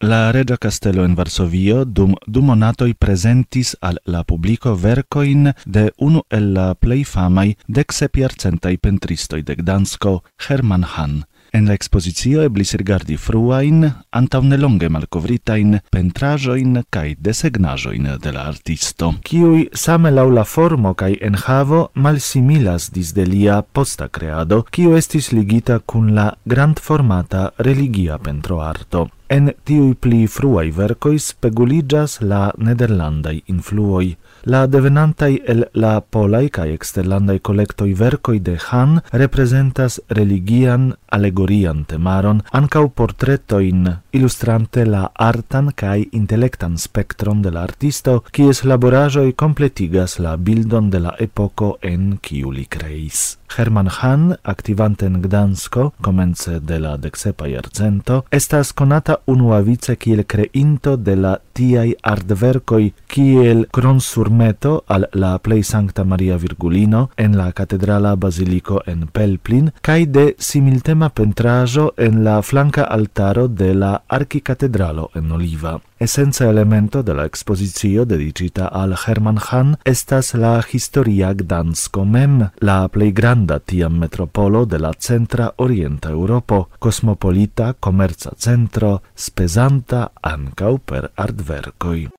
La Regia Castello in Varsovio dum du monatoi presentis al la publico vercoin de unu el la plei famai dexepiarcentai pentristoi de Gdansko, Hermann Hahn. En la expozizio eblis rigardi fruain, antau nelonge malcovritain, pentrajoin cae desegnajoin de la artisto, kiui same lau la formo cae enhavo malsimilas dis de lia posta creado, kiu estis ligita cun la grand formata religia pentroarto. En tiui pli fruai vercoi speguligas la nederlandai influoi. La devenantai el la polai kaj exterlandai kolektoj vercoi de Han representas religian, alegorian temaron, ankaŭ portretoin ilustrante la artan kaj intellectan spektron de l'artisto, artisto, laborajoi completigas kompletigas la bildon de la epoko en kiu li kreis. Herman Han, aktivante en Gdansko komence de la deksepa jarcento, estas konata unua vice kiel kreinto de la tiai artvercoi kiel kronsurmeto al la plei Sancta Maria Virgulino en la katedrala baziliko en Pelplin cae de similtema pentrajo en la flanka altaro de la arkikatedralo en Oliva. Essenza elemento de la ekspozicio dedicita al Hermann Hahn estas la historia Gdansko mem, la plei granda tiam metropolo de la centra orienta Europo, kosmopolita comerza centro, Spezanta pesanta ankaŭ per.